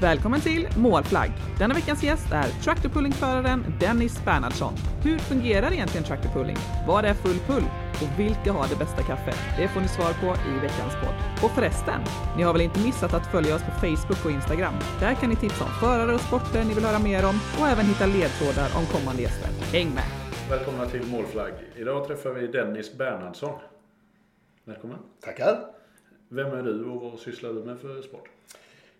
Välkommen till Målflagg! Denna veckans gäst är tractorpullingföraren Dennis Bernhardsson. Hur fungerar egentligen tractorpulling? Vad är full pull? Och vilka har det bästa kaffet? Det får ni svar på i veckans podd. Och förresten, ni har väl inte missat att följa oss på Facebook och Instagram? Där kan ni tipsa om förare och sporter ni vill höra mer om och även hitta ledtrådar om kommande gäster. Häng med! Välkomna till Målflagg. Idag träffar vi Dennis Bernhardsson. Välkommen. Tackar. Vem är du och vad sysslar du med för sport?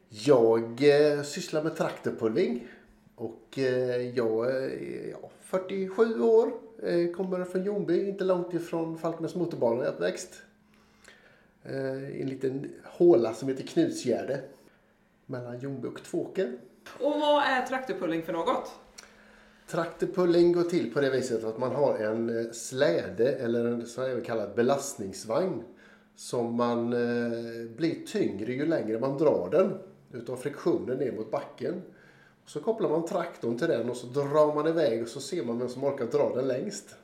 Jag eh, sysslar med traktorpulling. Och eh, jag är ja, 47 år. Eh, kommer från Ljungby, inte långt ifrån Falkenäs motorbana jag uppväxt. Eh, I en liten håla som heter Knutsgärde. Mellan Ljungby och Tvååker. Och vad är traktorpulling för något? Traktorpulling går till på det viset att man har en eh, släde eller en så jag kallar belastningsvagn. Som man eh, blir tyngre ju längre man drar den. Utav friktionen ner mot backen. Så kopplar man traktorn till den och så drar man iväg och så ser man vem som orkar dra den längst.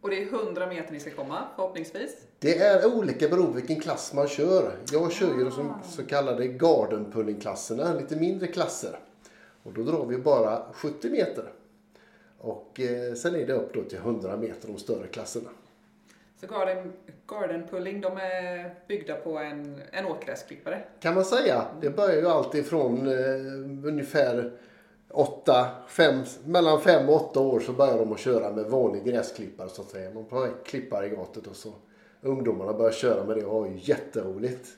Och det är 100 meter ni ska komma, förhoppningsvis. Det är olika beroende på vilken klass man kör. Jag kör ju de som så kallade garden pulling-klasserna, lite mindre klasser. Och då drar vi bara 70 meter. Och eh, sen är det upp då till 100 meter de större klasserna. Så garden, garden pulling, de är byggda på en, en åkgräsklippare? Kan man säga. Det börjar ju alltid från eh, ungefär 8, 5, mellan 5 och 8 år så börjar de att köra med vanlig gräsklippare så att säga. Man tar gatet och så ungdomarna börjar köra med det och har ju jätteroligt.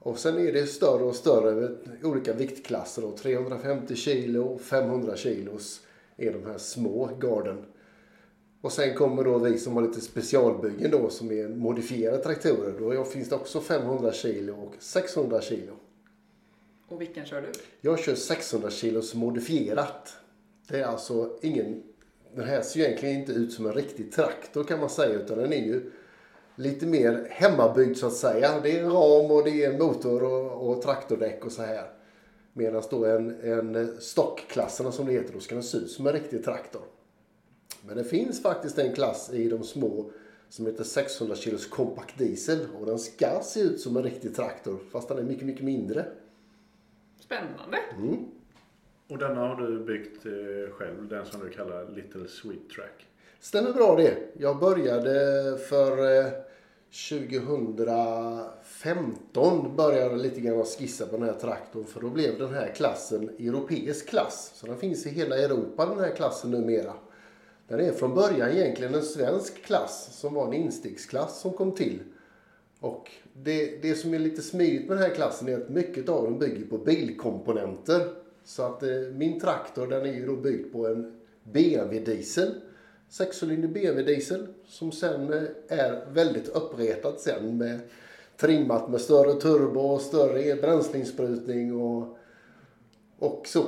Och sen är det större och större olika viktklasser då. 350 kilo, 500 kilos är de här små garden. Och sen kommer då vi som har lite specialbyggen då som är modifierade traktorer. Då finns det också 500 kilo och 600 kilo. Och vilken kör du? Jag kör 600 kilos modifierat. Det är alltså ingen... Den här ser ju egentligen inte ut som en riktig traktor kan man säga utan den är ju lite mer hemmabyggd så att säga. Det är en ram och det är en motor och, och traktordäck och så här. Medan då en, en stockklasserna som det heter, då ska den se ut som en riktig traktor. Men det finns faktiskt en klass i de små som heter 600 kilos compact diesel och den ska se ut som en riktig traktor fast den är mycket, mycket mindre. Spännande. Mm. Och denna har du byggt eh, själv, den som du kallar Little Sweet Track. Stämmer bra det. Jag började för eh, 2015 började lite grann skissa på den här traktorn för då blev den här klassen europeisk klass. Så den finns i hela Europa den här klassen numera. Den är från början egentligen en svensk klass som var en instegsklass som kom till. Och det, det som är lite smidigt med den här klassen är att mycket av den bygger på bilkomponenter. Så att eh, min traktor den är ju då byggd på en BMW-diesel. Sexcylindrig BMW-diesel som sen eh, är väldigt uppretad sen med trimmat med större turbo och större bränsleinsprutning och, och så.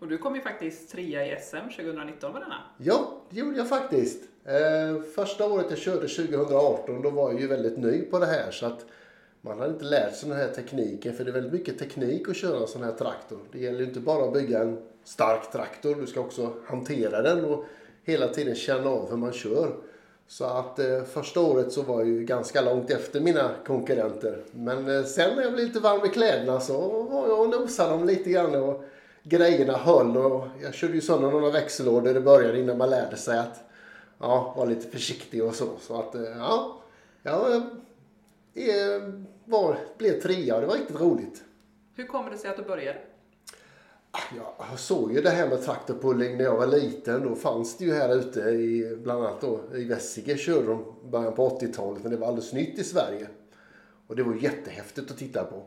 Och du kom ju faktiskt trea i SM 2019 med denna. Ja, det gjorde jag faktiskt. Eh, första året jag körde 2018 då var jag ju väldigt ny på det här så att man hade inte lärt sig den här tekniken för det är väldigt mycket teknik att köra en sån här traktor. Det gäller ju inte bara att bygga en stark traktor, du ska också hantera den och hela tiden känna av hur man kör. Så att eh, första året så var jag ju ganska långt efter mina konkurrenter. Men eh, sen när jag blev lite varm i kläderna så var jag och nosade dem lite grann och grejerna höll och jag körde ju sönder några växellådor i början innan man lärde sig att ja, vara lite försiktig och så. Så att eh, ja, jag var, blev trea och det var riktigt roligt. Hur kommer det sig att du började? Jag såg ju det här med traktorpulling när jag var liten. Då fanns det ju här ute i bland annat då i Vessige körde de början på 80-talet men det var alldeles nytt i Sverige. Och det var jättehäftigt att titta på.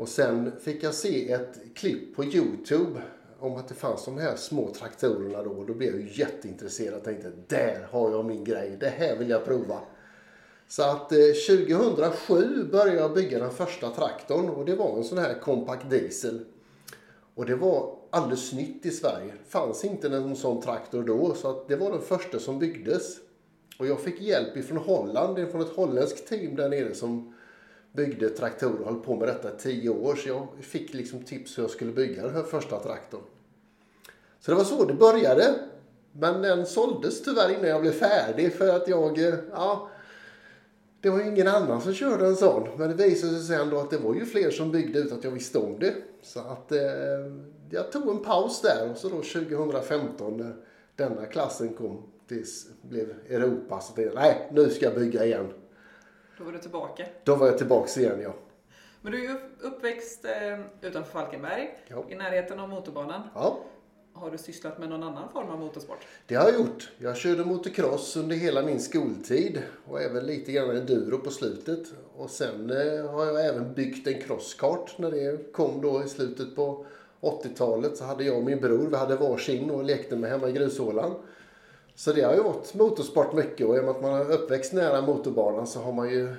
Och sen fick jag se ett klipp på Youtube om att det fanns de här små traktorerna då. Och då blev jag ju jätteintresserad och tänkte där har jag min grej. Det här vill jag prova. Så att eh, 2007 började jag bygga den första traktorn och det var en sån här compact diesel. Och det var alldeles nytt i Sverige. Det fanns inte någon sån traktor då så att det var den första som byggdes. Och jag fick hjälp ifrån Holland, från ett holländskt team där nere som byggde traktorer och höll på med detta i tio år. Så jag fick liksom tips hur jag skulle bygga den här första traktorn. Så det var så det började. Men den såldes tyvärr innan jag blev färdig för att jag, eh, ja, Det var ju ingen annan som körde en sån. Men det visade sig sen då att det var ju fler som byggde ut att jag visste om det. Så att eh, jag tog en paus där och så då 2015 när eh, denna klassen kom till, blev Europa så tänkte jag nej nu ska jag bygga igen. Då var du tillbaka. Då var jag tillbaks igen ja. Men du är ju uppväxt eh, utanför Falkenberg, Ja. i närheten av motorbanan. ja. Har du sysslat med någon annan form av motorsport? Det har jag gjort. Jag körde motocross under hela min skoltid och även lite grann enduro på slutet. Och sen eh, har jag även byggt en crosskart när det kom då i slutet på 80-talet. Så hade jag och min bror, vi hade varsin och lekte med hemma i grushålan. Så det har ju varit motorsport mycket och i och med att man är uppväxt nära motorbanan så har man ju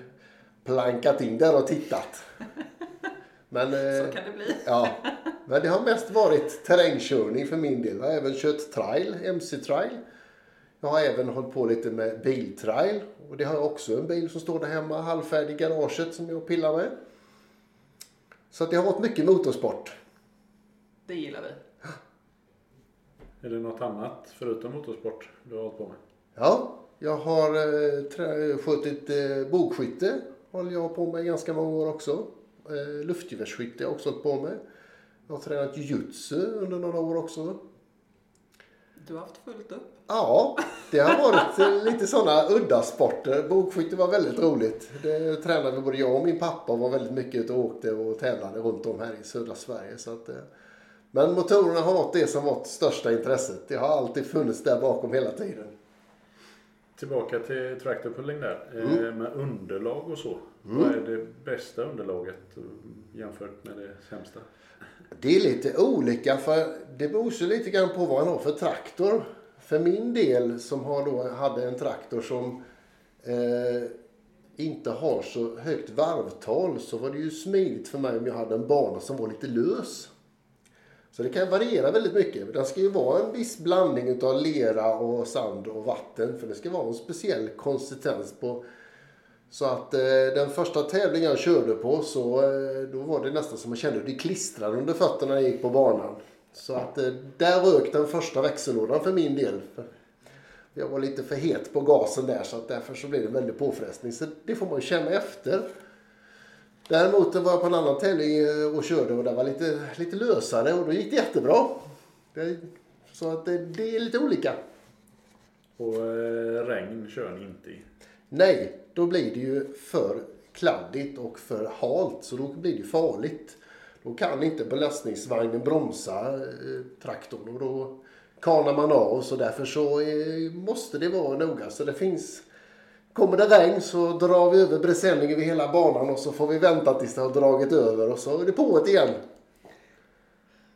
plankat in där och tittat. Men, eh, Så kan det bli. Ja, men det har mest varit terrängkörning för min del. Jag har även kört trail, MC-trail. Jag har även hållit på lite med biltrail. Och det har jag också en bil som står där hemma, halvfärdig i garaget som jag pillar med. Så att det har varit mycket motorsport. Det gillar vi. Är det något annat förutom motorsport du har hållit på med? Ja, jag har eh, trä- skjutit eh, bågskytte. Håller jag på med ganska många år också. Eh, luftgevärsskytte har jag också hållit på med. Jag har tränat jujutsu under några år också. Du har haft fullt upp. Ja, det har varit eh, lite sådana udda sporter. Bågskytte var väldigt roligt. Det tränade både jag och min pappa och var väldigt mycket ute och åkte och tävlade runt om här i södra Sverige. Så att, eh, men motorerna har varit det som varit största intresset. Det har alltid funnits där bakom hela tiden. Tillbaka till traktorpulling där. Mm. Eh, med underlag och så. Vad är det bästa underlaget eh, jämfört med det sämsta? Det är lite olika för det beror ju lite grann på vad man har för traktor. För min del som har då, hade en traktor som eh, inte har så högt varvtal så var det ju smidigt för mig om jag hade en bana som var lite lös. Så det kan variera väldigt mycket. Den ska ju vara en viss blandning utav lera och sand och vatten för det ska vara en speciell konsistens på så att eh, den första tävlingen jag körde på så eh, då var det nästan som man kände hur det klistrade under fötterna när jag gick på banan. Så att eh, där rök den första växellådan för min del. Jag var lite för het på gasen där så att därför så blev det en väldig påfrestning. Så det får man ju känna efter. Däremot var jag på en annan tävling eh, och körde och det var lite, lite lösare och då gick det jättebra. Så att det, det är lite olika. Och eh, regn kör ni inte i. Nej, då blir det ju för kladdigt och för halt så då blir det farligt. Då kan inte belastningsvagnen bromsa eh, traktorn och då kanar man av så därför så eh, måste det vara noga. Så det finns Kommer det regn så drar vi över presenning över hela banan och så får vi vänta tills det har dragit över och så är det på igen.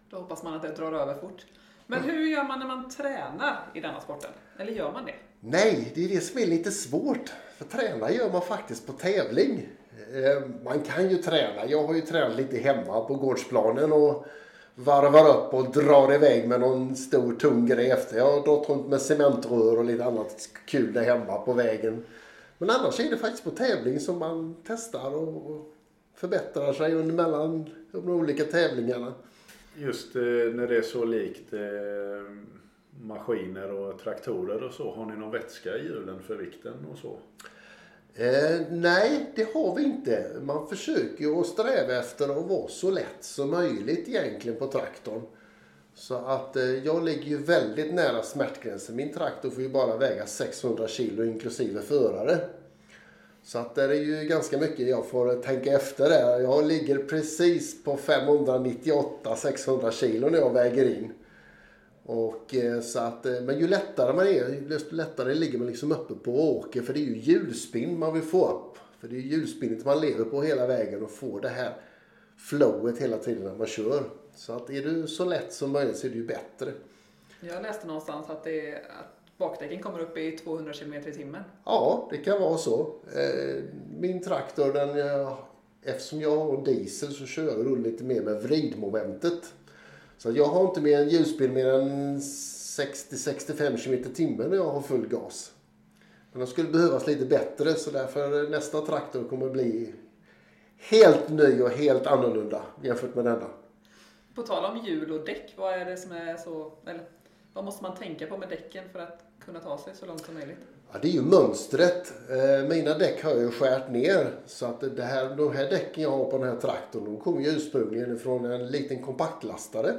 Då hoppas man att det drar över fort. Men hur gör man när man tränar i denna sporten? Eller gör man det? Nej, det är det som är lite svårt. För träna gör man faktiskt på tävling. Eh, Man kan ju träna. Jag har ju tränat lite hemma på gårdsplanen och varvar upp och drar iväg med någon stor tung grej efter. Jag har dragit runt med cementrör och lite annat kul där hemma på vägen. Men annars är det faktiskt på tävling som man testar och förbättrar sig under mellan de olika tävlingarna. Just eh, när det är så likt eh, maskiner och traktorer och så. Har ni någon vätska i hjulen för vikten och så? Eh, nej, det har vi inte. Man försöker ju att sträva efter att vara så lätt som möjligt egentligen på traktorn. Så att eh, jag ligger ju väldigt nära smärtgränsen. Min traktor får ju bara väga 600 kilo inklusive förare. Så att det är ju ganska mycket jag får tänka efter där. Jag ligger precis på 598-600 kilo när jag väger in. Och, eh, så att, eh, men ju lättare man är, desto lättare ligger man liksom uppe på åker. För det är ju hjulspinn man vill få upp. För det är ju hjulspinnet man lever på hela vägen och får det här flowet hela tiden när man kör. Så att är du så lätt som möjligt så är det ju bättre. Jag läste någonstans att, det är, att bakdäcken kommer upp i 200 km i timmen. Ja, det kan vara så. Eh, Min traktor, den, eftersom jag har diesel så kör jag lite mer med vridmomentet. Så jag har inte mer en hjulspinn mer än 60-65 km i timmen när jag har full gas. Men de skulle behövas lite bättre så därför nästa traktor kommer bli helt ny och helt annorlunda jämfört med denna. På tal om hjul och däck, vad är det som är så... Eller vad måste man tänka på med däcken för att kunna ta sig så långt som möjligt? Ja, det är ju mönstret. Eh, mina däck har jag ju skärt ner. Så att det här, de här däcken jag har på den här traktorn de kommer ju ursprungligen från en liten kompaktlastare.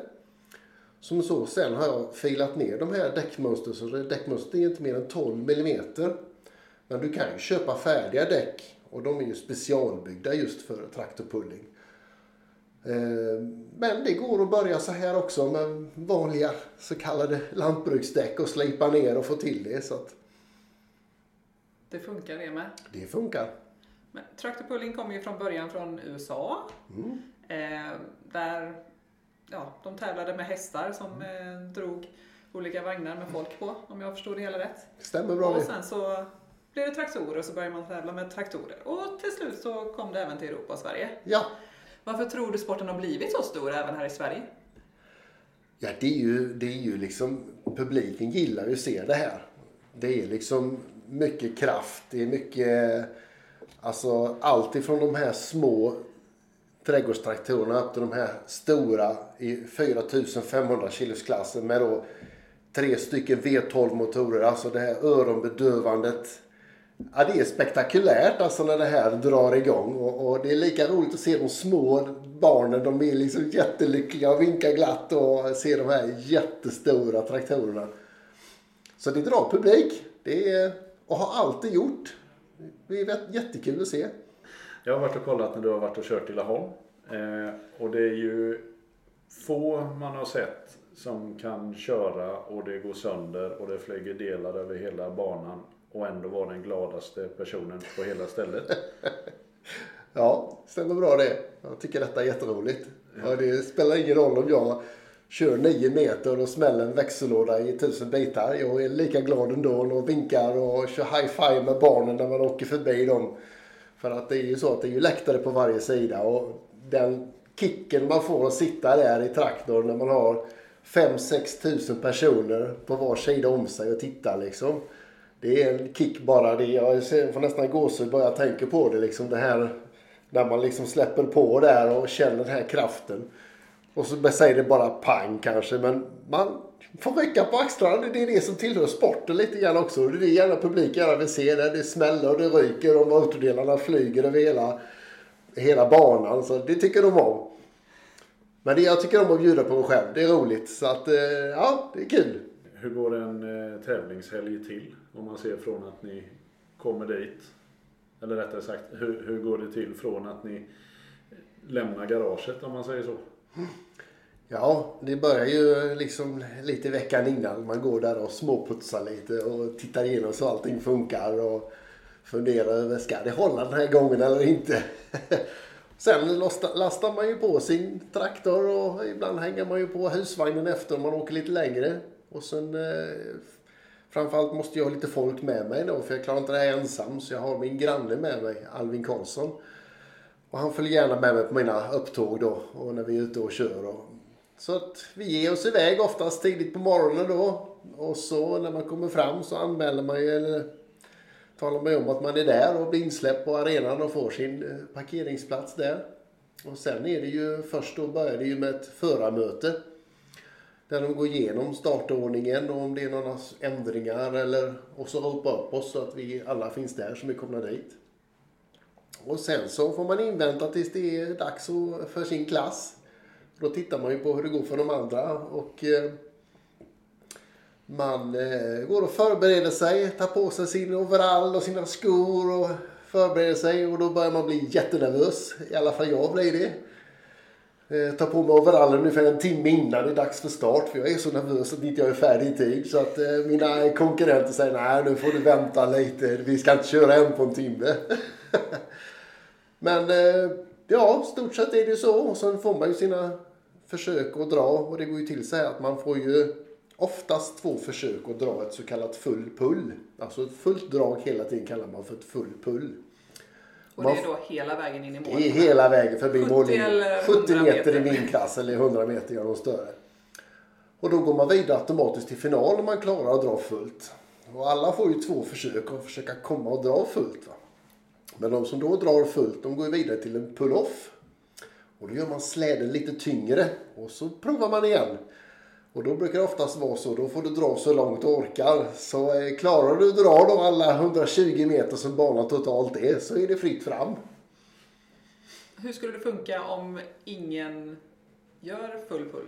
Som så, sen har jag filat ner de här däckmönstren så däckmönstret är inte mer än 12 mm. Men du kan ju köpa färdiga däck och de är ju specialbyggda just för traktorpulling. Eh, men det går att börja så här också med vanliga så kallade lantbruksdäck och slipa ner och få till det. Så att Det funkar det med. det funkar. Men traktorpulling kommer ju från början från USA. Eh, där ja, de tävlade med hästar som eh, drog olika vagnar med folk på, om jag förstod det hela rätt. Stämmer bra Och sen så blev det traktorer och så började man tävla med traktorer. Och till slut så kom det även till Europa och Sverige. Ja, varför tror du sporten har blivit så stor även här i Sverige? Ja, det är ju, det är ju liksom, publiken gillar ju att se det här. Det är liksom mycket kraft, det är mycket, alltså allt ifrån de här små trädgårdstraktorerna upp till de här stora i 4500 kilosklassen med då tre stycken V12 motorer, alltså det här öronbedövandet. Ja, det är spektakulärt alltså när det här drar igång och, och det är lika roligt att se de små barnen. De är liksom jättelyckliga och vinkar glatt och ser de här jättestora traktorerna. Så det drar publik. Det är, och har alltid gjort. Det är jättekul att se. Jag har varit och kollat när du har varit och kört i Laholm. Eh, och det är ju få man har sett som kan köra och det går sönder och det flyger delar över hela banan och ändå vara den gladaste personen på hela stället. Ja, stämmer bra det. Jag tycker detta är jätteroligt. Ja, det spelar ingen roll om jag kör nio meter och smäller en växellåda i tusen bitar. Jag är lika glad ändå och vinkar och kör high-five med barnen när man åker förbi dem. För att det är ju så att det är ju läktare på varje sida och den kicken man får att sitta där i traktorn när man har 5-6 tusen personer på var sida om sig och titta liksom. Det är en kick bara det. Jag får nästan gåshud bara jag tänker på det liksom. Det här när man liksom släpper på där och känner den här kraften. Och så säger det bara pang kanske men man får rycka på axlarna. Det är det som tillhör sporten lite grann också. Det är det gärna publiken gärna vill se. Där det smäller och det ryker och motordelarna flyger över hela, hela banan. Så det tycker de om. Men det jag tycker om att bjuda på mig själv. Det är roligt. Så att eh, ja, det är kul. Hur går en eh, tävlingshelg till? Om man ser från att ni kommer dit. Eller rättare sagt, hur, hur går det till från att ni lämnar garaget om man säger så? Ja, det börjar ju liksom lite veckan innan. Man går där och småputsar lite och tittar igenom så allting funkar och funderar över ska det hålla den här gången eller inte. Sen lastar, lastar man ju på sin traktor och ibland hänger man ju på husvagnen efter om man åker lite längre. Och sen eh, framförallt måste jag ha lite folk med mig då för jag klarar inte det här ensam så jag har min granne med mig, Alvin Karlsson. Och han följer gärna med mig på mina upptåg då och när vi är ute och kör. Och, så att vi ger oss iväg oftast tidigt på morgonen då. Och så när man kommer fram så anmäler man ju eller talar man ju om att man är där och blir insläppt på arenan och får sin eh, parkeringsplats där. Och sen är det ju först då börjar det ju med ett förarmöte. Där de går igenom startordningen och om det är några ändringar eller och så ropa upp oss så att vi alla finns där som är komna dit. Och sen så får man invänta tills det är dags för sin klass. Då tittar man ju på hur det går för de andra och eh, man eh, går och förbereder sig, tar på sig sin overall och sina skor och förbereder sig och då börjar man bli jättenervös. I alla fall jag blir det. Eh, tar på mig overallen ungefär en timme innan det är dags för start för jag är så nervös att inte jag är färdig i tid. Så att eh, mina konkurrenter säger nej nu får du vänta lite, vi ska inte köra än på en timme. Men eh, ja, stort sett är det så. Och sen får man ju sina försök att dra. Och det går ju till så här att man får ju oftast två försök att dra ett så kallat full pull. Alltså ett fullt drag hela tiden kallar man för ett full pull. Och Man det är då hela vägen in i mål. Det är hela vägen förbi 70 mållinjen. eller 70 100 meter i meter. min klass eller 100 meter gör de större. Och då går man vidare automatiskt till final om man klarar att dra fullt. Och alla får ju två försök att försöka komma och dra fullt. Va? Men de som då drar fullt, de går vidare till en pull-off. Och då gör man släden lite tyngre och så provar man igen. Och då brukar det oftast vara så, då får du dra så långt du orkar. Så eh, klarar du att dra då alla 120 meter som banan totalt är så är det fritt fram. Hur skulle det funka om ingen gör full pull?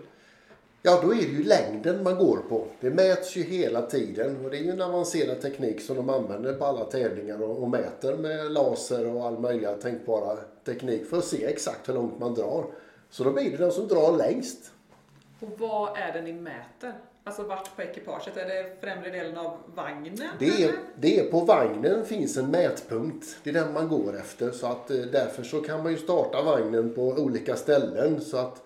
Ja, då är det ju längden man går på. Det mäts ju hela tiden och det är ju en avancerad teknik som de använder på alla tävlingar och, och mäter med laser och all möjliga tänkbara teknik för att se exakt hur långt man drar. Så då blir det den som drar längst. Och vad är det ni mäter? Alltså vart på ekipaget? Är det främre delen av vagnen? Det är, det är på vagnen finns en mätpunkt. Det är den man går efter. Så att eh, därför så kan man ju starta vagnen på olika ställen. Så att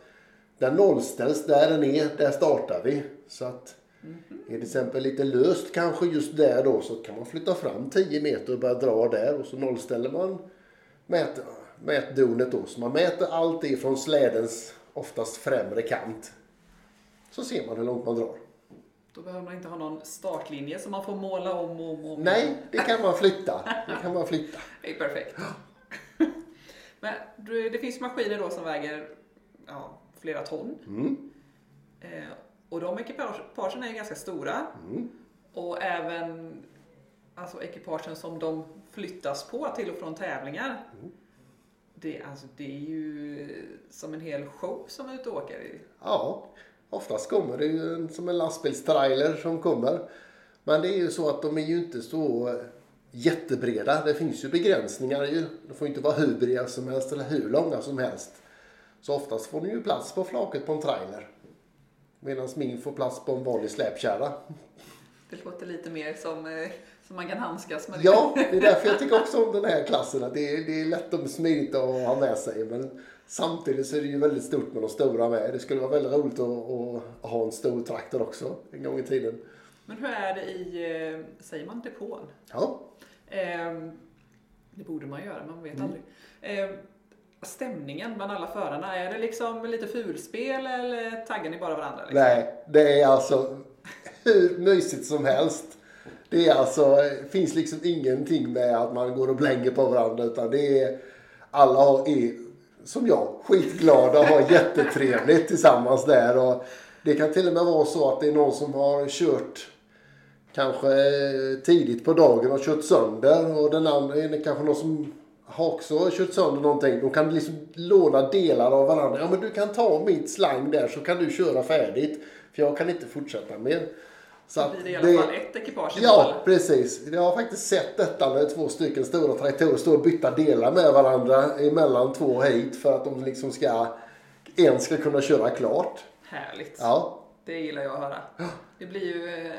den nollställs där den är, där startar vi. Så att är det till exempel lite löst kanske just där då så kan man flytta fram 10 meter och börja dra där och så nollställer man mät, mätdonet då. Så man mäter allt ifrån slädens oftast främre kant. Så ser man hur långt man drar. Då behöver man inte ha någon startlinje som man får måla om och om. och. Nej, det kan man flytta. Det kan man flytta. Det är perfekt. Men det finns maskiner då som väger ja, flera ton. Mm. Eh, och de ekipagen är ju ganska stora. Mm. Och även alltså, ekipagen som de flyttas på till och från tävlingar. Mm. Det, alltså, det är ju som en hel show som är ute och åker. i. Ja, oftast kommer det ju en, som en lastbilstrailer som kommer. Men det är ju så att de är ju inte så jättebreda. Det finns ju begränsningar ju. De får inte vara hur breda som helst eller hur långa som helst. Så oftast får de ju plats på flaket på en trailer. Medan min får plats på en vanlig släpkärra. Det låter lite mer som, eh, som man kan handskas med. det. Ja, det är därför jag tycker också om den här klassen. Att det, är, det är lätt och smidigt att ha med sig. Men samtidigt så är det ju väldigt stort med de stora med. Det skulle vara väldigt roligt att, att ha en stor traktor också en gång i tiden. Men hur är det i, eh, säger man depån? Ja, Ehm, det borde man göra, man Mm. vet aldrig. Ehm, stämningen bland alla förarna, är det liksom lite fulspel eller taggar ni bara varandra? Liksom? nej, det är alltså hur mysigt som helst. Det är alltså, finns liksom ingenting med att man går och blänger på varandra utan det är, alla är, som jag, skitglada och har jättetrevligt tillsammans där. Och det kan till och med vara så att det är någon som har kört kanske tidigt på dagen och kört sönder och den andra är kanske någon som har också kört sönder någonting. De kan liksom låna delar av varandra. Ja men du kan ta mitt slang där så kan du köra färdigt. För jag kan inte fortsätta mer. Så att blir det i alla fall ett ekipage i Ja, mål. precis. Jag har faktiskt sett detta när två stycken stora traktorer står och byta delar med varandra emellan två hit för att de liksom ska, en ska kunna köra klart. Härligt. Ja, Det gillar jag att höra. Det blir ju eh,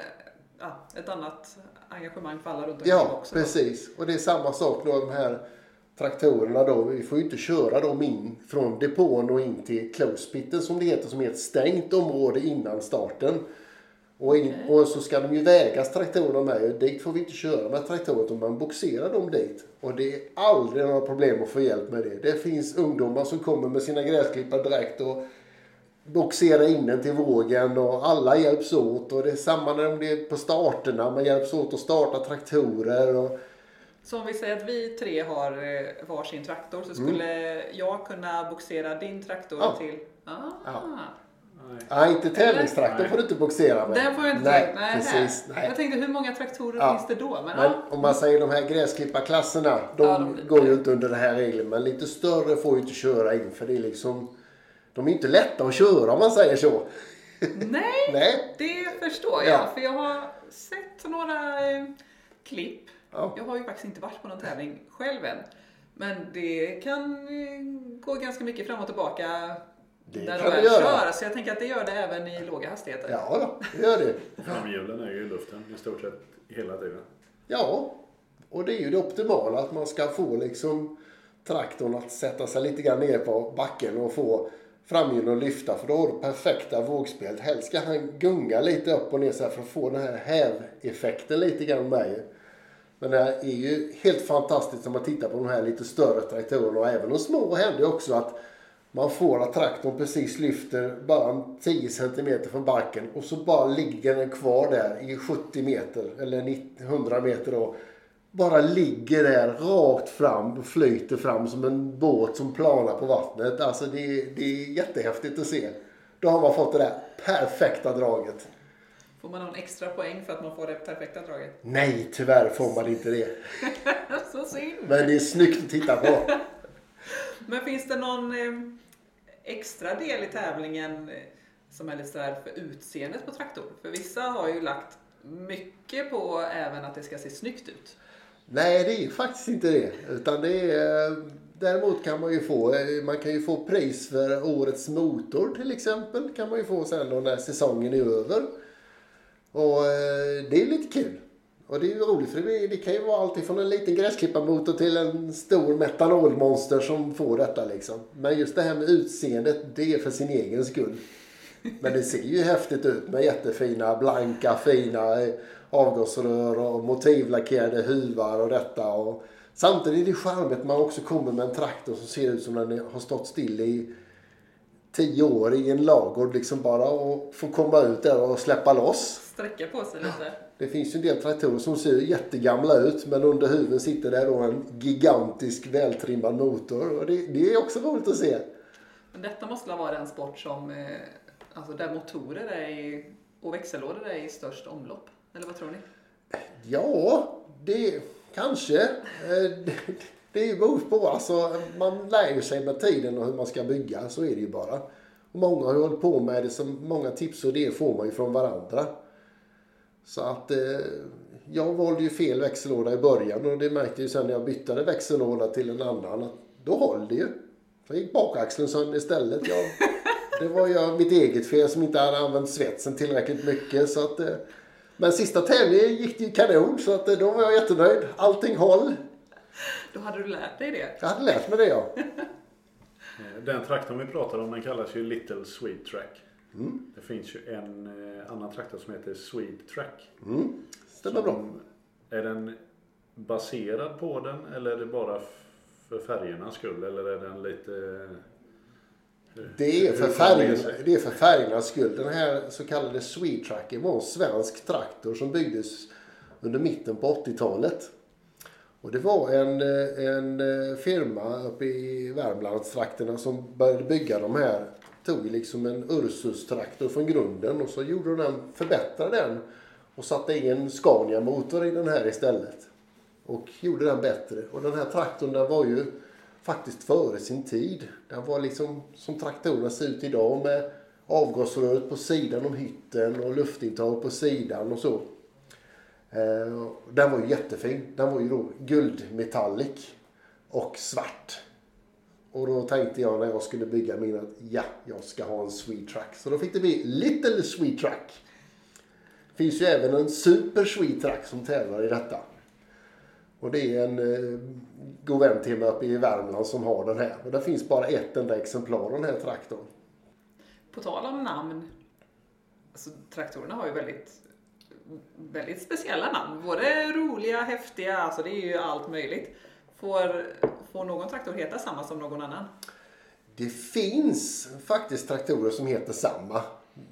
ja, ett annat engagemang för alla runt omkring ja också. då. precis. Och det är samma sak då de här traktorerna då. Vi får ju inte köra dem in från depån och in till closepitten som det heter som är ett stängt område innan starten. Och, in, och så ska de ju vägas traktorerna med. Dit får vi inte köra med traktorer utan man boxerar dem dit. Och det är aldrig några problem att få hjälp med det. Det finns ungdomar som kommer med sina gräsklippare direkt och boxerar in den till vågen och alla hjälps åt. Och det är samma när det är på starterna. Man hjälps åt att starta traktorer. Och, Så om vi säger att vi tre har eh, varsin traktor så skulle jag kunna boxera din traktor Mm. Ja. till... Ah. Ja. Nej. nej, inte tävlingstraktor Nej. får du inte boxera med. Den får jag inte Nej, nej, precis. nej. Jag tänkte hur många traktorer Ja. finns det då? Men, Men ja. om man säger de här gräsklipparklasserna, de, Ja, de går ju inte under den här regeln. Men lite större får ju inte köra in för det är liksom... De är inte lätta att köra om man säger så. Nej, Nej. det förstår jag. Ja. För jag har sett några eh, klipp. Ja. Jag har ju faktiskt inte varit på någon tävling själv än. Men det kan eh, gå ganska mycket fram och tillbaka Det när kan de det väl göra. kör. Så jag tänker att det gör det även i låga hastigheter. Ja, då, det gör det. Framhjulen är ju i luften i stort sett hela tiden. Ja, och det är ju det optimala att man ska få liksom traktorn att sätta sig lite grann ner på backen och få framhjulen att lyfta för då har du perfekta vågspelet. Helst ska han gunga lite upp och ner så här för att få den här häveffekten lite grann med. Men det är ju helt fantastiskt om man tittar på de här lite större traktorerna och även de små händer också att man får att traktorn precis lyfter bara en 10 cm från backen och så bara ligger den kvar där i 70 meter eller 90, 100 meter då. Bara ligger där rakt fram och flyter fram som en båt som planar på vattnet. Alltså det, är- det är jättehäftigt att se. Då har man fått det där perfekta draget. Får man någon extra poäng för att man får det perfekta draget? Nej, tyvärr får man inte det. Så synd. Men det är snyggt att titta på. Men finns det någon eh, extra del i tävlingen eh, som är lite sådär för utseendet på traktorn? För vissa har ju lagt mycket på även att det ska se snyggt ut. Nej, det är faktiskt inte det. Utan det är, däremot kan man ju få, eh, man kan ju få pris för årets motor till exempel. Kan man ju få sen då när säsongen är över. Och eh, det är lite kul. Och det är ju roligt för det, det kan ju vara allt från en liten gräsklipparmotor till en stor metanolmonster som får detta liksom. Men just det här med utseendet, det är för sin egen skull. Men det ser ju häftigt ut med jättefina, blanka, fina eh, avgasrör och motivlackerade huvar och detta. Och samtidigt är det charmigt att man också kommer med en traktor som ser ut som den har stått still i tio år i en lagård. Liksom bara och få komma ut där och släppa loss. Sträcka på sig lite. Det finns ju en del traktorer som ser jättegamla ut men under huven sitter där då en gigantisk vältrimmad motor. Och det, det är också roligt att se. Men detta måste väl vara den sport som, eh, alltså där motorer är i, och växellådor är i störst omlopp? Eller vad tror ni? Ja, det kanske. Eh, Det, det är ju beror på. Alltså, man lär ju sig med tiden och hur man ska bygga. Så är det ju bara. Och många har ju hållit på med det. Så många tips och idéer får man ju från varandra. Så att eh, jag valde ju fel växellåda i början och det märkte jag ju sen när jag bytte växellåda till en annan. Att då höll det ju. Så gick bakaxeln sönder istället. Jag, det var ju mitt eget fel som inte hade använt svetsen tillräckligt mycket. Så att, eh, men sista tävlingen gick det ju kanon så att, eh, då var jag jättenöjd. Allting höll. Då hade du lärt dig det. Jag hade lärt mig det ja. Den traktorn vi pratar om den kallas ju Little Sweet Track. Det finns ju en eh, annan traktor som heter Sweet Track. Mm. Stämmer bra. Är den baserad på den eller är det bara för färgernas skull? Eller är den lite... Det är, för färgerna, det är för färgernas skull. Den här så kallade Sweet Tracken var en svensk traktor som byggdes under mitten på 80-talet. Och det var en, eh, en eh, firma uppe i Värmlandstrakterna som började bygga de här. Tog liksom en Ursus-traktor från grunden och så gjorde de den, förbättrade den och satte in en Scania-motor i den här istället. Och gjorde den bättre. Och den här traktorn den var ju faktiskt före sin tid. Den var liksom som traktorerna ser ut idag med avgasröret på sidan om hytten och luftintag på sidan och så. Eh, den var ju jättefin. Den var ju då guldmetallic och svart. Och då tänkte jag när jag skulle bygga min att ja, jag ska ha en Sweet Track. Så då fick det bli Little Sweet Track. Det finns ju även en Super Sweet Track som tävlar i detta. Och det är en eh, god vän till mig uppe i Värmland som har den här. Och det finns bara ett enda exemplar av den här traktorn. På tal om namn. Alltså, traktorerna har ju väldigt, väldigt speciella namn. Både roliga, häftiga, alltså det är ju allt möjligt. Får, får någon traktor heta samma som någon annan? Det finns faktiskt traktorer som heter samma.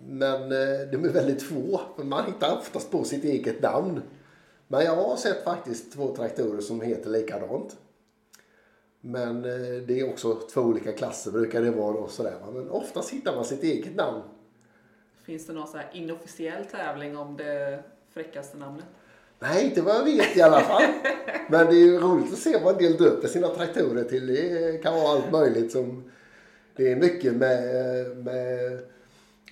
Men eh, de är väldigt få. För man hittar oftast på sitt eget namn. Men jag har sett faktiskt två traktorer som heter likadant. Men eh, det är också två olika klasser brukar det vara. Och sådär. Men oftast hittar man sitt eget namn. Finns det någon så här inofficiell tävling om det fräckaste namnet? Nej, inte vad jag vet i alla fall. Men det är ju roligt att se vad en del döper sina traktorer till. Det kan vara allt möjligt. som Det är mycket med, med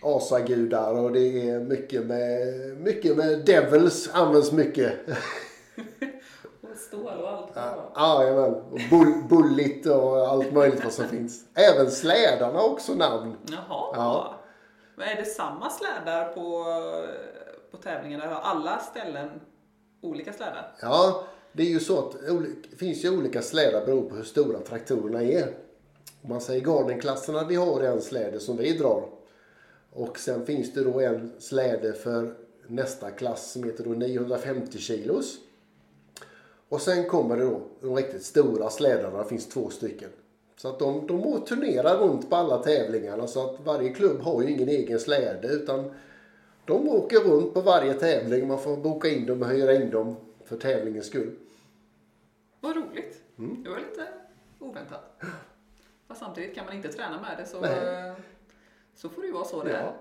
asagudar och det är mycket med, mycket med devils används mycket. Och stål och allt. Ja. Jajamän. Och bull, bulligt och allt möjligt vad som finns. Även slädarna har också namn. Jaha. Ja. Men är det samma slädar på, på tävlingen? Eller har alla ställen olika slädar? Ja, det är ju så att det finns ju olika slädar beroende på hur stora traktorerna är. Om man säger gardenklasserna, vi har en släde som vi drar. Och sen finns det då en släde för nästa klass som heter då 950 kilos. Och sen kommer det då de riktigt stora slädarna, det finns två stycken. Så att de, de turnerar runt på alla tävlingarna så att varje klubb har ju ingen egen släde utan de åker runt på varje tävling. Man får boka in dem och hyra in dem för tävlingens skull. Vad roligt. Mm. Det var lite oväntat. Fast samtidigt kan man inte träna med det så Nej. Så får det ju vara så det är. Ja.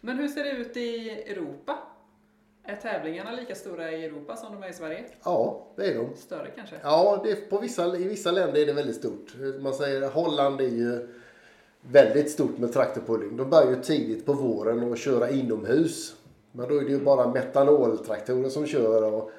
Men hur ser det ut i Europa? Är tävlingarna lika stora i Europa som de är i Sverige? ja, det är de. Större kanske? Ja, det, på vissa, i vissa länder är det väldigt stort. Man säger Holland är ju väldigt stort med traktorpulling. De börjar ju tidigt på våren och köra inomhus. Men då är det ju bara metanoltraktorer som kör. Och,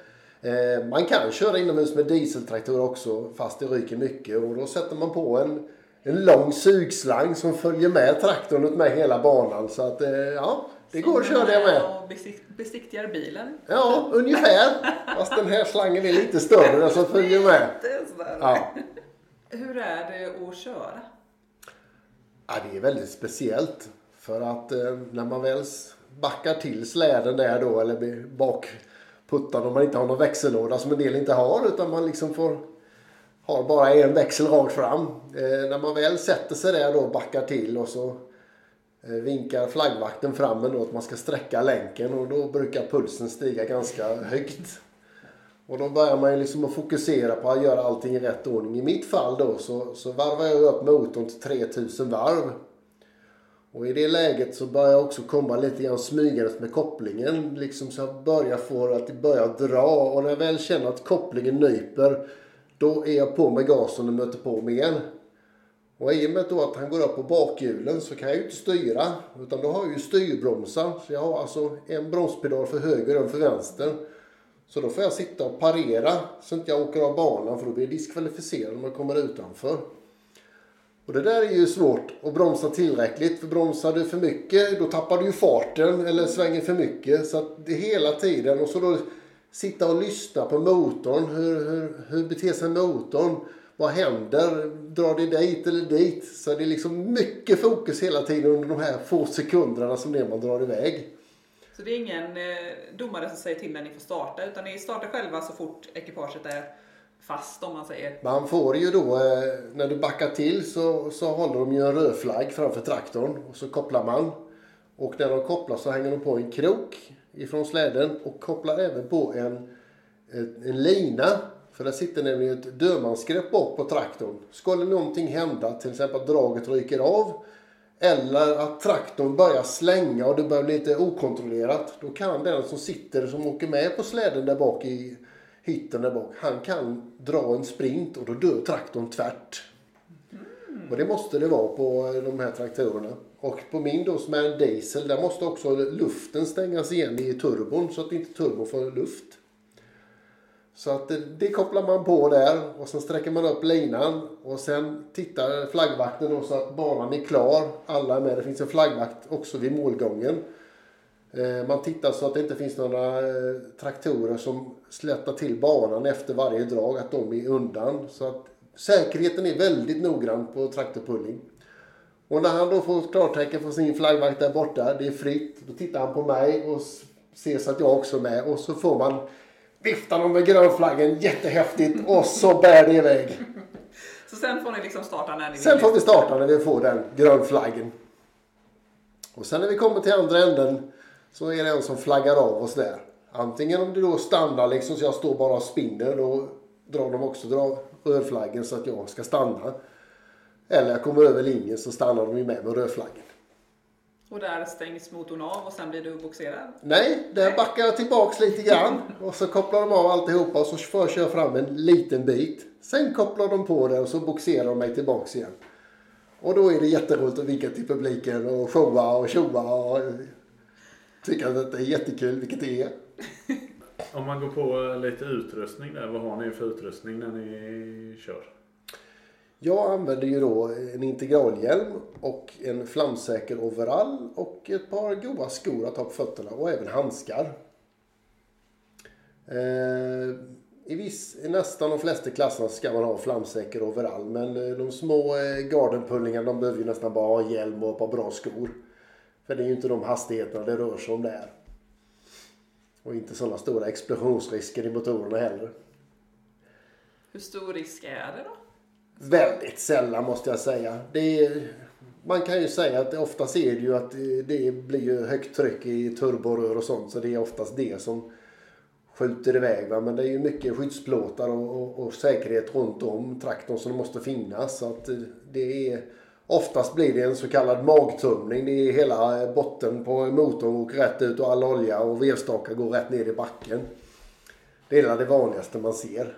eh, man kan köra inomhus med dieseltraktorer också fast det ryker mycket. Och då sätter man på en, en lång sugslang som följer med traktorn ut med hela banan. Så att eh, ja, det går att köra det med. Och besikt- besiktigar bilen? Ja, ungefär. Fast den här slangen är lite större den som följer med. Ja. Hur är det att köra? Ja, det är väldigt speciellt. För att eh, när man väl backar till släden där då, eller blir om man inte har någon växellåda som en del inte har, utan man liksom får har bara en växel rakt fram. Eh, när man väl sätter sig där då och backar till och så eh, vinkar flaggvakten fram en då att man ska sträcka länken och då brukar pulsen stiga ganska högt. Och då börjar man ju liksom att fokusera på att göra allting i rätt ordning. I mitt fall då så, så varvar jag upp motorn till 3000 varv. Och i det läget så börjar jag också komma lite grann smygandes med kopplingen. Liksom så jag börjar få att det börjar dra. Och när jag väl känner att kopplingen nyper då är jag på med gasen och möter på med igen. Och i och med då att han går upp på bakhjulen så kan jag ju inte styra. Utan då har jag ju styrbromsar. Så jag har alltså en bromspedal för höger och en för vänster. Så då får jag sitta och parera så inte jag åker av banan för då blir jag diskvalificerad om jag kommer utanför. Och det där är ju svårt att bromsa tillräckligt. För bromsar du för mycket då tappar du ju farten eller svänger för mycket. Så att det är hela tiden och så då sitta och lyssna på motorn. Hur, hur, hur beter sig motorn? Vad händer? Drar det dit eller dit? Så det är liksom mycket fokus hela tiden under de här få sekunderna som det är man drar iväg. Så det är ingen eh, domare som säger till när ni får starta, utan ni startar själva så fort ekipaget är fast om man säger. Man får ju då, eh, när du backar till så, så håller de ju en rödflagg framför traktorn och så kopplar man. Och när de kopplar så hänger de på en krok ifrån släden och kopplar även på en, en, en lina. För där sitter nämligen ett dödmansgrepp bak på traktorn. Skulle någonting hända, till exempel att draget ryker av eller att traktorn börjar slänga och det börjar bli lite okontrollerat. Då kan den som sitter, som åker med på släden där bak i hytten där bak. Han kan dra en sprint och då dör traktorn tvärt. Och det måste det vara på de här traktorerna. Och på min då som är en diesel, där måste också luften stängas igen i turbon så att inte turbon får luft. Så att det, det kopplar man på där och sen sträcker man upp linan och sen tittar flaggvakten då så att banan är klar. Alla är med. Det finns en flaggvakt också vid målgången. Eh, man tittar så att det inte finns några eh, traktorer som slätar till banan efter varje drag, att de är undan. Så att säkerheten är väldigt noggrann på traktorpulling. Och när han då får klartecken från sin flaggvakt där borta, det är fritt, då tittar han på mig och ser så att jag också är med och så får man vifta dem med grönflaggen jättehäftigt och så bär det iväg. Så sen får ni liksom starta när ni Sen vill. får vi starta när vi får den grönflaggen. Och sen när vi kommer till andra änden så är det en som flaggar av oss där. Antingen om det då stannar liksom så jag står bara och spinner då drar de också dra rödflaggen så att jag ska stanna. Eller jag kommer över linjen så stannar de ju med med rödflaggen. Och där stängs motorn av och sen blir du boxerad. Nej, där backar jag tillbaks lite grann och så kopplar de av alltihopa och så får jag fram en liten bit. Sen kopplar de på det och så boxerar de mig tillbaks igen. Och då är det jätteroligt att vinka till publiken och showa och tjoa och tycka att detta är jättekul, vilket det är. Om man går på lite utrustning där. Vad har ni för utrustning när ni kör? Jag använder ju då en integralhjälm och en flamsäker overall och ett par goa skor att ha på fötterna och även handskar. Eh, I, viss, I nästan de flesta klasserna ska man ha flamsäker overall men eh, de små eh, gardenpullingarna de behöver ju nästan bara ha hjälm och ett par bra skor. För det är ju inte de hastigheterna det rör sig om där. Och inte sådana stora explosionsrisker i motorerna heller. Hur stor risk är det då? Väldigt sällan måste jag säga. Det är, man kan ju säga att oftast är det ju att det- blir ju högt tryck i turborör och sånt. Så det är oftast det som skjuter iväg. Va? Men det är ju mycket skyddsplåtar och, och, och säkerhet runt om traktorn som måste finnas. Så att det är Oftast blir det en så kallad magtömning. Det är hela botten på motorn och rätt ut och all olja och vevstakar går rätt ner i backen. Det är det vanligaste man ser.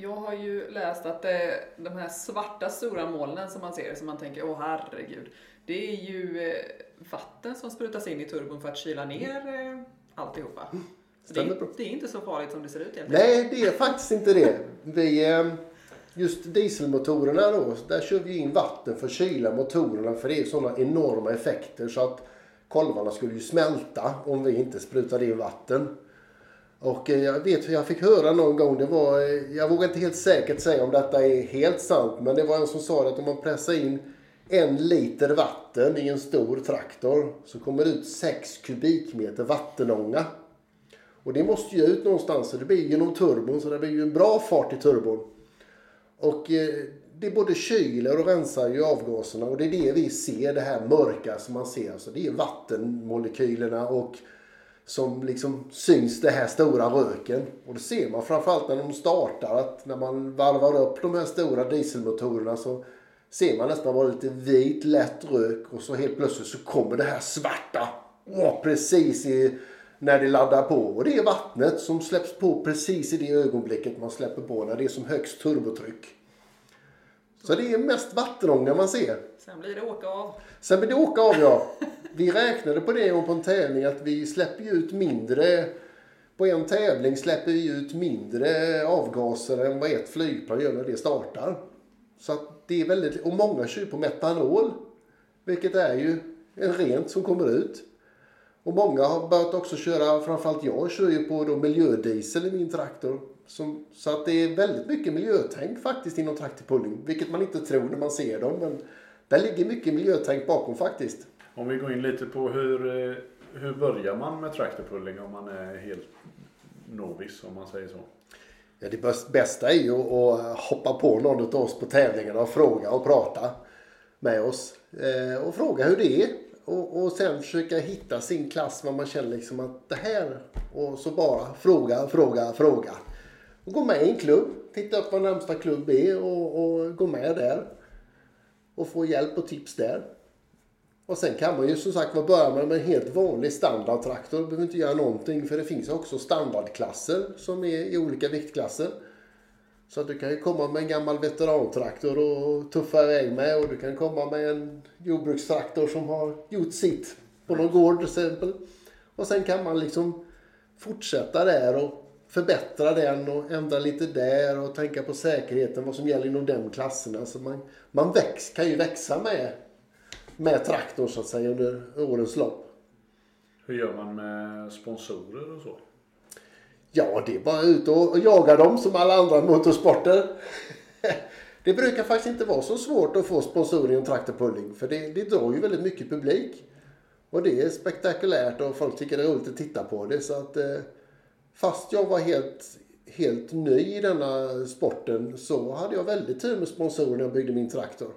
Jag har ju läst att det, de här svarta stora molnen som man ser, som man tänker åh herregud, det är ju eh, vatten som sprutas in i turbon för att kyla ner eh, alltihopa. Så det, är, det är inte så farligt som det ser ut egentligen. Nej, det är faktiskt inte det. Vi, eh, just dieselmotorerna då, där kör vi in vatten för att kyla motorerna för det är sådana enorma effekter så att kolvarna skulle ju smälta om vi inte sprutade in vatten. Och eh, jag vet, hur jag fick höra någon gång, det var, eh, jag vågar inte helt säkert säga om detta är helt sant, men det var en som sa att om man pressar in en liter vatten i en stor traktor så kommer det ut 6 kubikmeter vattenånga. Och det måste ju ut någonstans, så det blir genom turbon, så det blir ju en bra fart i turbon. Och eh, det både kyler och rensar ju avgaserna och det är det vi ser, det här mörka som man ser. Alltså det är vattenmolekylerna och som liksom syns det här stora röken. Och det ser man framförallt när de startar att när man varvar upp de här stora dieselmotorerna så ser man nästan bara lite vit lätt rök och så helt plötsligt så kommer det här svarta. Åh, precis i, när det laddar på. Och det är vattnet som släpps på precis i det ögonblicket man släpper på när det är som högst turbotryck. Så det är mest vattenånga man ser. Sen blir det åka av. Sen blir det åka av ja. Vi räknade på det på en tävling att vi släpper ut mindre. På en tävling släpper vi ut mindre avgaser än vad ett flygplan gör när det startar. Så det är väldigt, och många kör på metanol. Vilket är ju en rent som kommer ut. Och många har börjat också köra, framförallt jag kör ju på då miljödiesel i min traktor. Som, så att det är väldigt mycket miljötänk faktiskt inom traktorpulling. Vilket man inte tror när man ser dem. Men där ligger mycket miljötänk bakom faktiskt. Om vi går in lite på hur, eh, hur börjar man med traktorpulling om man är helt novis om man säger så? Ja, det bäst- bästa är ju att hoppa på någon av oss på tävlingarna och fråga och prata med oss. Eh, och fråga hur det är. Och, och sen försöka hitta sin klass vad man känner liksom att det här. Och så bara fråga, fråga, fråga. Och gå med i en klubb. Titta upp vad närmsta klubb är och, och gå med där. Och få hjälp och tips där. Och sen kan man ju som sagt börja med en helt vanlig standardtraktor. Behöver inte göra någonting för det finns också standardklasser som är i olika viktklasser. Så att du kan ju komma med en gammal veterantraktor och tuffa iväg med och du kan komma med en jordbrukstraktor som har gjort sitt på någon gård till exempel. Och sen kan man liksom fortsätta där och förbättra den och ändra lite där och tänka på säkerheten, vad som gäller inom de klasserna. Så man, man väx, kan ju växa med, med traktorn så att säga under årens lopp. Hur gör man med sponsorer och så? Ja, det är bara ut och, jaga dem som alla andra motorsporter. det brukar faktiskt inte vara så svårt att få sponsorer inom traktorpulling. För det, det drar ju väldigt mycket publik. Och det är spektakulärt och folk tycker det är roligt att titta på det. Så att, eh, fast jag var helt, helt ny i denna sporten så hade jag väldigt tur med sponsorer när jag byggde min traktor.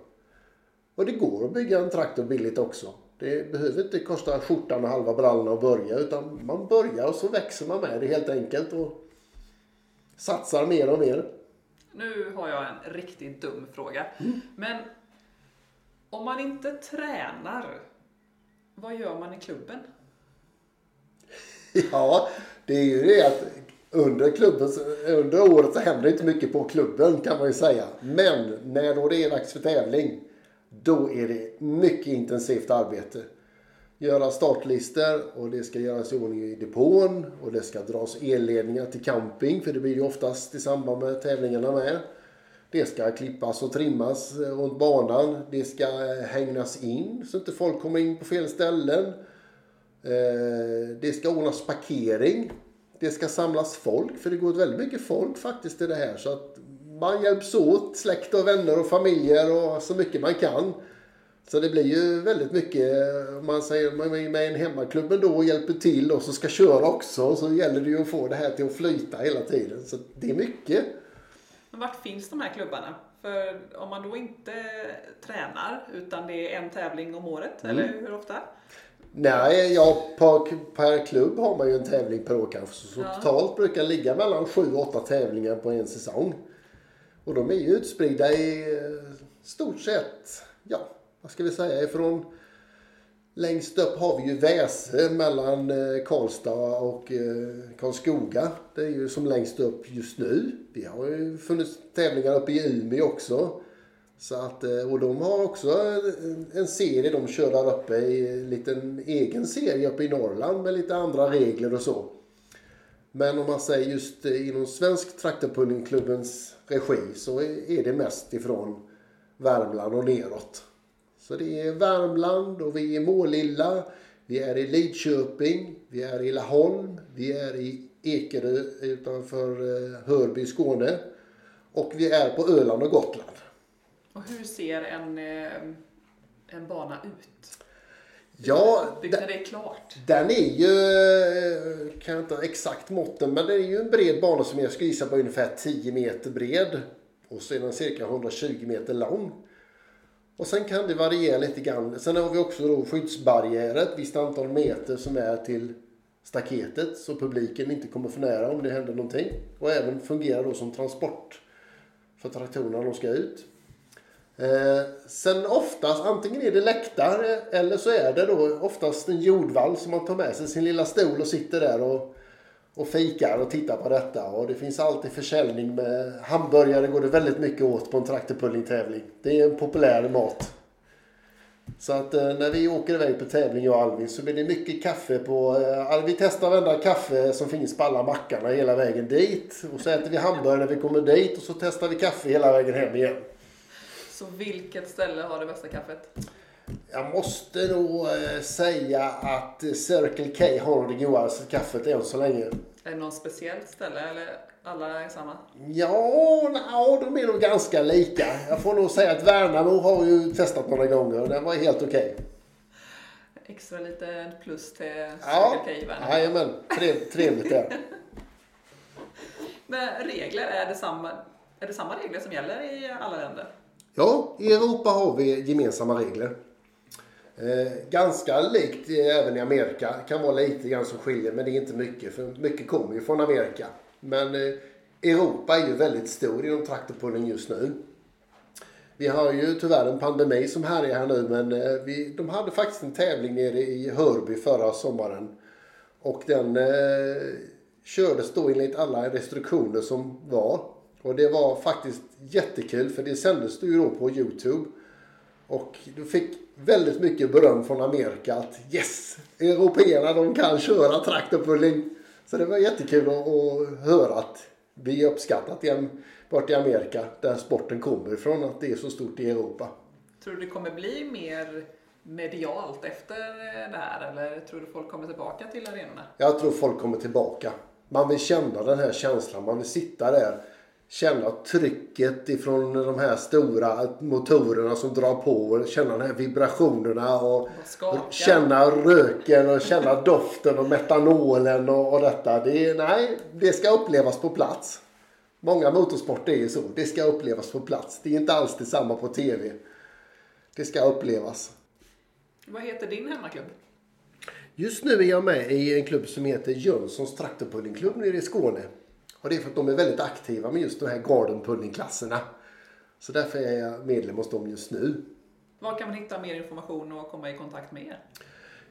Och det går att bygga en traktor billigt också. Det behöver inte kosta skjortan och halva brallorna att börja utan man börjar och så växer man med det helt enkelt och satsar mer och mer. Nu har jag en riktigt dum fråga. Men om man inte tränar, vad gör man i klubben? Ja, det är ju det att under, klubben, under året så händer det inte mycket på klubben kan man ju säga. Men när då det är dags för tävling, då är det mycket intensivt arbete. Göra startlistor och det ska göras i ordning i depån och det ska dras elledningar till camping för det blir ju oftast i samband med tävlingarna med. Det ska klippas och trimmas eh, runt banan. Det ska eh, hängnas in så inte folk kommer in på fel ställen. Eh, Det ska ordnas parkering. Det ska samlas folk, för det går väldigt mycket folk faktiskt till det här. Så att man hjälps åt, släkt och vänner och familjer och så mycket man kan. Så det blir ju väldigt mycket, om man säger man är med i en hemmaklubb då och hjälper till och så ska köra också. Så gäller det ju att få det här till att flyta hela tiden. Så det är mycket. Men vart finns de här klubbarna? För om man då inte tränar utan det är en tävling om året, eller hur ofta? Nej, ja, per, per klubb har man ju en tävling per år kanske. Så Ja. totalt brukar ligga mellan sju och åtta tävlingar på en säsong. Och de är ju utspridda i eh, stort sett, ja, vad ska vi säga, ifrån längst upp har vi ju Väse mellan eh, Karlstad och eh, Karlskoga. Det är ju som längst upp just nu. Vi har ju funnits tävlingar uppe i Umeå också. Så att, eh, och de har också en, serie de kör där uppe i en liten egen serie uppe i Norrland med lite andra regler och så. Men om man säger just eh, inom Svensk Traktorpullingklubbens regi så är det mest ifrån Värmland och neråt. Så det är Värmland och vi är i Målilla, vi är i Lidköping, vi är i Laholm, vi är i Ekerö utanför eh, Hörby, Skåne och vi är på Öland och Gotland. Och hur ser en, eh, en bana ut? Ja, när det är klart. Den är ju, eh, kan jag inte exakt måtten, men det är ju en bred bana som jag skulle gissa på ungefär 10 meter bred. Och så är den cirka 120 meter lång. Och sen kan det variera lite grann. Sen har vi också då skyddsbarriärer, ett visst antal meter som är till staketet så publiken inte kommer för nära om det händer någonting. Och även fungerar då som transport för traktorerna när de ska ut. Eh, sen oftast, antingen är det läktare eller så är det då oftast en jordvall som man tar med sig sin lilla stol och sitter där och, och fikar och tittar på detta. Och det finns alltid försäljning med hamburgare går det väldigt mycket åt på en traktorpullingtävling. Det är en populär mat. Så att eh, när vi åker iväg på tävling jag och Alvin så blir det mycket kaffe på... Eh, vi testar varenda kaffe som finns på alla mackarna hela vägen dit. Och så äter vi hamburgare när vi kommer dit och så testar vi kaffe hela vägen hem igen. Så vilket ställe har det bästa kaffet? Jag måste nog eh, säga att Circle K har det godaste kaffet än så länge. Är det något speciellt ställe eller alla är samma? Ja, na, de är nog ganska lika. Jag får nog säga att Värnamo har ju testat några gånger och den var helt okej. Extra lite plus till Ja, Circle K Värnamo. jajamän. Trev, trevligt där. Men regler, är det, samma, är det samma regler som gäller i alla länder? Ja, i Europa har vi gemensamma regler. Eh, ganska likt eh, även i Amerika. Det kan vara lite grann som skiljer men det är inte mycket för mycket kommer ju från Amerika. Men eh, Europa är ju väldigt stor inom traktorpulling just nu. Vi har ju tyvärr en pandemi som härjar här nu men eh, vi, de hade faktiskt en tävling nere i Hörby förra sommaren. Och den eh, kördes då enligt alla restriktioner som var. Och det var faktiskt jättekul för det sändes ju då på Youtube. Och du fick väldigt mycket beröm från Amerika att yes, européerna de kan köra traktorpulling. Så det var jättekul att, att höra att vi är uppskattat igen bort i Amerika där sporten kommer ifrån att det är så stort i Europa. Tror du det kommer bli mer medialt efter det här eller tror du folk kommer tillbaka till arenorna? Jag tror folk kommer tillbaka. Man vill känna den här känslan. Man vill sitta där. Känna trycket ifrån de här stora motorerna som drar på. Känna de här vibrationerna och Och känna röken och känna doften och metanolen och, och detta. Det, är, nej, det ska upplevas på plats. Många motorsporter är ju så. Det ska upplevas på plats. Det är inte alls detsamma på tv. Det ska upplevas. Vad heter din hemmaklubb? Just nu är jag med i en klubb som heter Jönssons traktorpullingklubb nere i Skåne. Och det är för att de är väldigt aktiva med just de här garden pullingklasserna. Så därför är jag medlem hos dem just nu. Var kan man hitta mer information och komma i kontakt med er?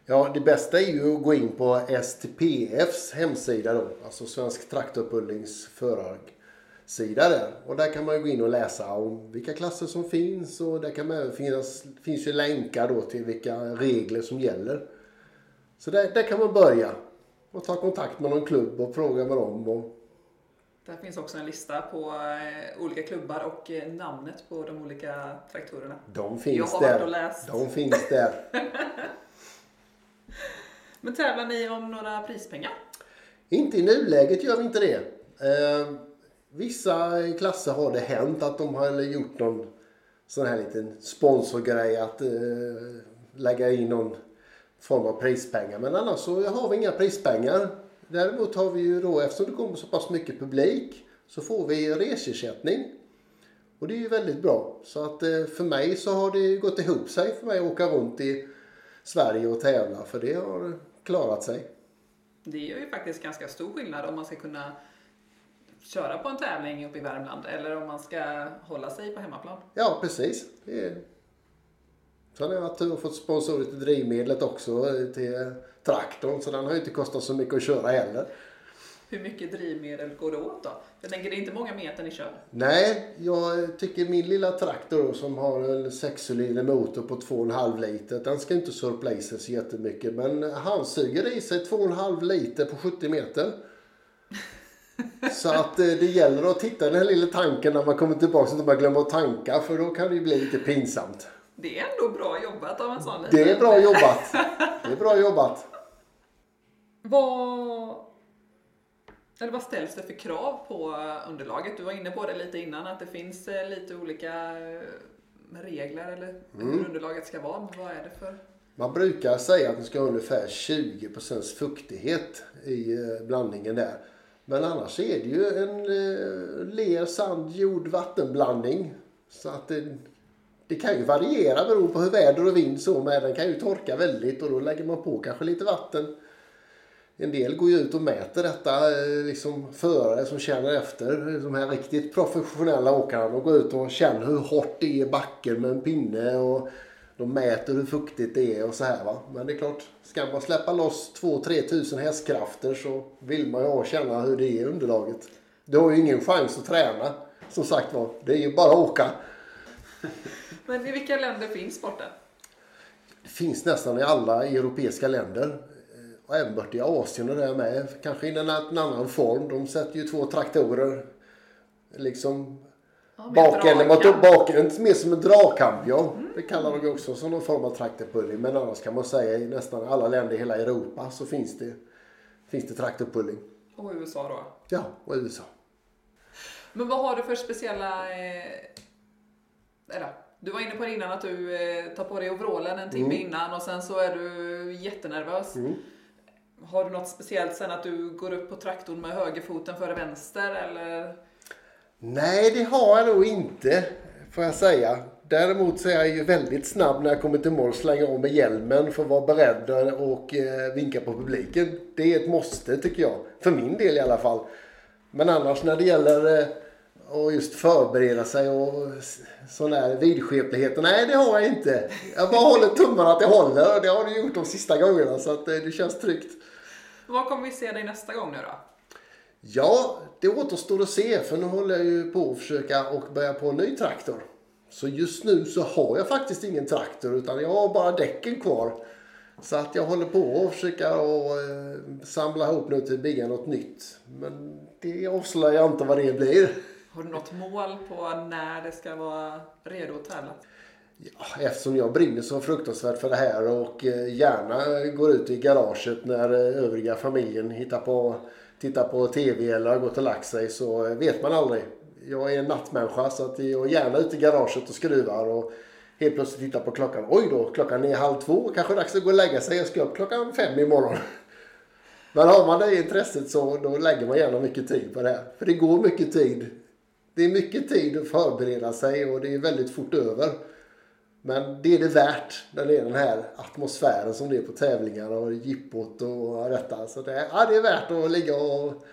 Ja, det bästa är ju att gå in på STPFs hemsida då. Alltså Svensk Traktorpullings förarsida där. Och där kan man gå in och läsa om vilka klasser som finns och där kan man även finnas, finns ju länkar då till vilka regler som gäller. Så där, där kan man börja och ta kontakt med någon klubb och fråga med dem. Och, Där finns också en lista på eh, olika klubbar och eh, namnet på de olika traktorerna. de finns Jag har där. varit och läst. De finns där. Men tävlar ni om några prispengar? Inte i nuläget gör vi inte det. Eh, vissa klasser har det hänt att de har gjort någon sån här liten sponsorgrej att eh, lägga in någon form av prispengar. Men annars så har vi inga prispengar. Däremot har vi ju då, eftersom det kommer så pass mycket publik, så får vi resersättning. Och det är ju väldigt bra. Så att eh, för mig så har det gått ihop sig för mig att åka runt i Sverige och tävla. För det har klarat sig. Det är ju faktiskt ganska stor skillnad om man ska kunna köra på en tävling uppe i Värmland eller om man ska hålla sig på hemmaplan. Ja, precis. Det är... Sen har jag haft tur och fått sponsorer till drivmedlet också till traktorn. Så den har ju inte kostat så mycket att köra heller. Hur mycket drivmedel går det åt då? Jag tänker det är inte många meter ni kör. Nej, jag tycker min lilla traktor som har en sexcylindrig motor på 2,5 liter. Den ska inte surpla i sig så jättemycket. Men han suger i sig 2,5 liter på 70 meter. Så att eh, det gäller att titta i den här lilla tanken när man kommer tillbaka så att man glömmer att tanka. För då kan det ju bli lite pinsamt. Det är ändå bra jobbat av en sån Det är bra jobbat. Det är bra jobbat. Vad, eller vad ställs det för krav på underlaget? Du var inne på det lite innan att det finns eh, lite olika eh, regler eller hur underlaget ska vara. Men vad är det för? Man brukar säga att det ska ha ungefär 20% fuktighet i eh, blandningen där. Men annars är det ju en eh, ler, sand, jord, vattenblandning. Så att det, det kan ju variera beroende på hur väder och vind så med. Den kan ju torka väldigt och då lägger man på kanske lite vatten. En del går ju ut och mäter detta, eh, liksom förare som känner efter. De här riktigt professionella åkarna. De går ut och känner hur hårt det är i backen med en pinne. Och de mäter hur fuktigt det är och så här va. Men det är klart, ska man släppa loss 2-3 tusen hästkrafter så vill man ju känna hur det är i underlaget. Du har ju ingen chans att träna. Som sagt var, det är ju bara att åka. Men i vilka länder finns sporten? Det finns nästan i alla europeiska länder. Och även bort i Asien och där med. Kanske i en annan form. De sätter ju två traktorer. Liksom Ja, bakänden mot bakänden. Mer som en dragkamp ja. Det kallar de också som någon form av traktorpulling. Men annars kan man säga i nästan alla länder i hela Europa så finns det, finns det traktorpulling. Och USA då? Ja, och USA. Men vad har du för speciella... Eh, eller, du var inne på det innan att du eh, tar på dig overallen en timme innan och sen så är du jättenervös. Har du något speciellt sen att du går upp på traktorn med högerfoten före vänster eller? Nej, det har jag nog inte, får jag säga. Däremot så är jag ju väldigt snabb när jag kommer till mål, slänger om med hjälmen för att vara beredd och eh, vinka på publiken. Det är ett måste tycker jag. För min del i alla fall. Men annars när det gäller eh, att just förbereda sig och sån där vidskeplighet. Nej, det har jag inte. Jag bara håller tummarna att det håller och det har du gjort de sista gångerna så att eh, det känns tryggt. Vad kommer vi se dig nästa gång nu då? Ja, det återstår att se för nu håller jag ju på att försöka och börja på en ny traktor. Så just nu så har jag faktiskt ingen traktor utan jag har bara däcken kvar. Så att jag håller på att försöka och, eh, samla ihop nu till att bygga något nytt. Men det avslöjar jag inte vad det blir. Har du något mål på när det ska vara redo att tävla? Ja, eftersom jag brinner så fruktansvärt för det här och eh, gärna går ut i garaget när eh, övriga familjen hittar på, tittar på TV eller har gått och lagt sig så vet man aldrig. Jag är en nattmänniska så att jag är gärna ute i garaget och skruvar och helt plötsligt tittar på klockan. Oj då, klockan är halv två. Kanske dags att gå och lägga sig. Jag ska upp klockan fem imorgon. Men har man det intresset så då lägger man gärna mycket tid på det här. För det går mycket tid. Det är mycket tid att förbereda sig och det är väldigt fort över. Men det är det värt när det är den här atmosfären som det är på tävlingar och jippot och detta. Så det, ja, det är värt att ligga och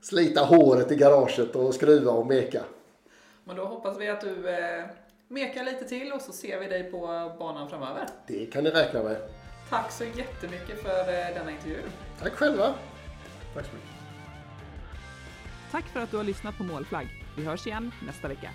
slita håret i garaget och skruva och meka. Men då hoppas vi att du eh, mekar lite till och så ser vi dig på banan framöver. Det kan ni räkna med. Tack så jättemycket för eh, denna intervju. Tack själva. Tack så mycket. Tack för att du har lyssnat på Målflagg. Vi hörs igen nästa vecka.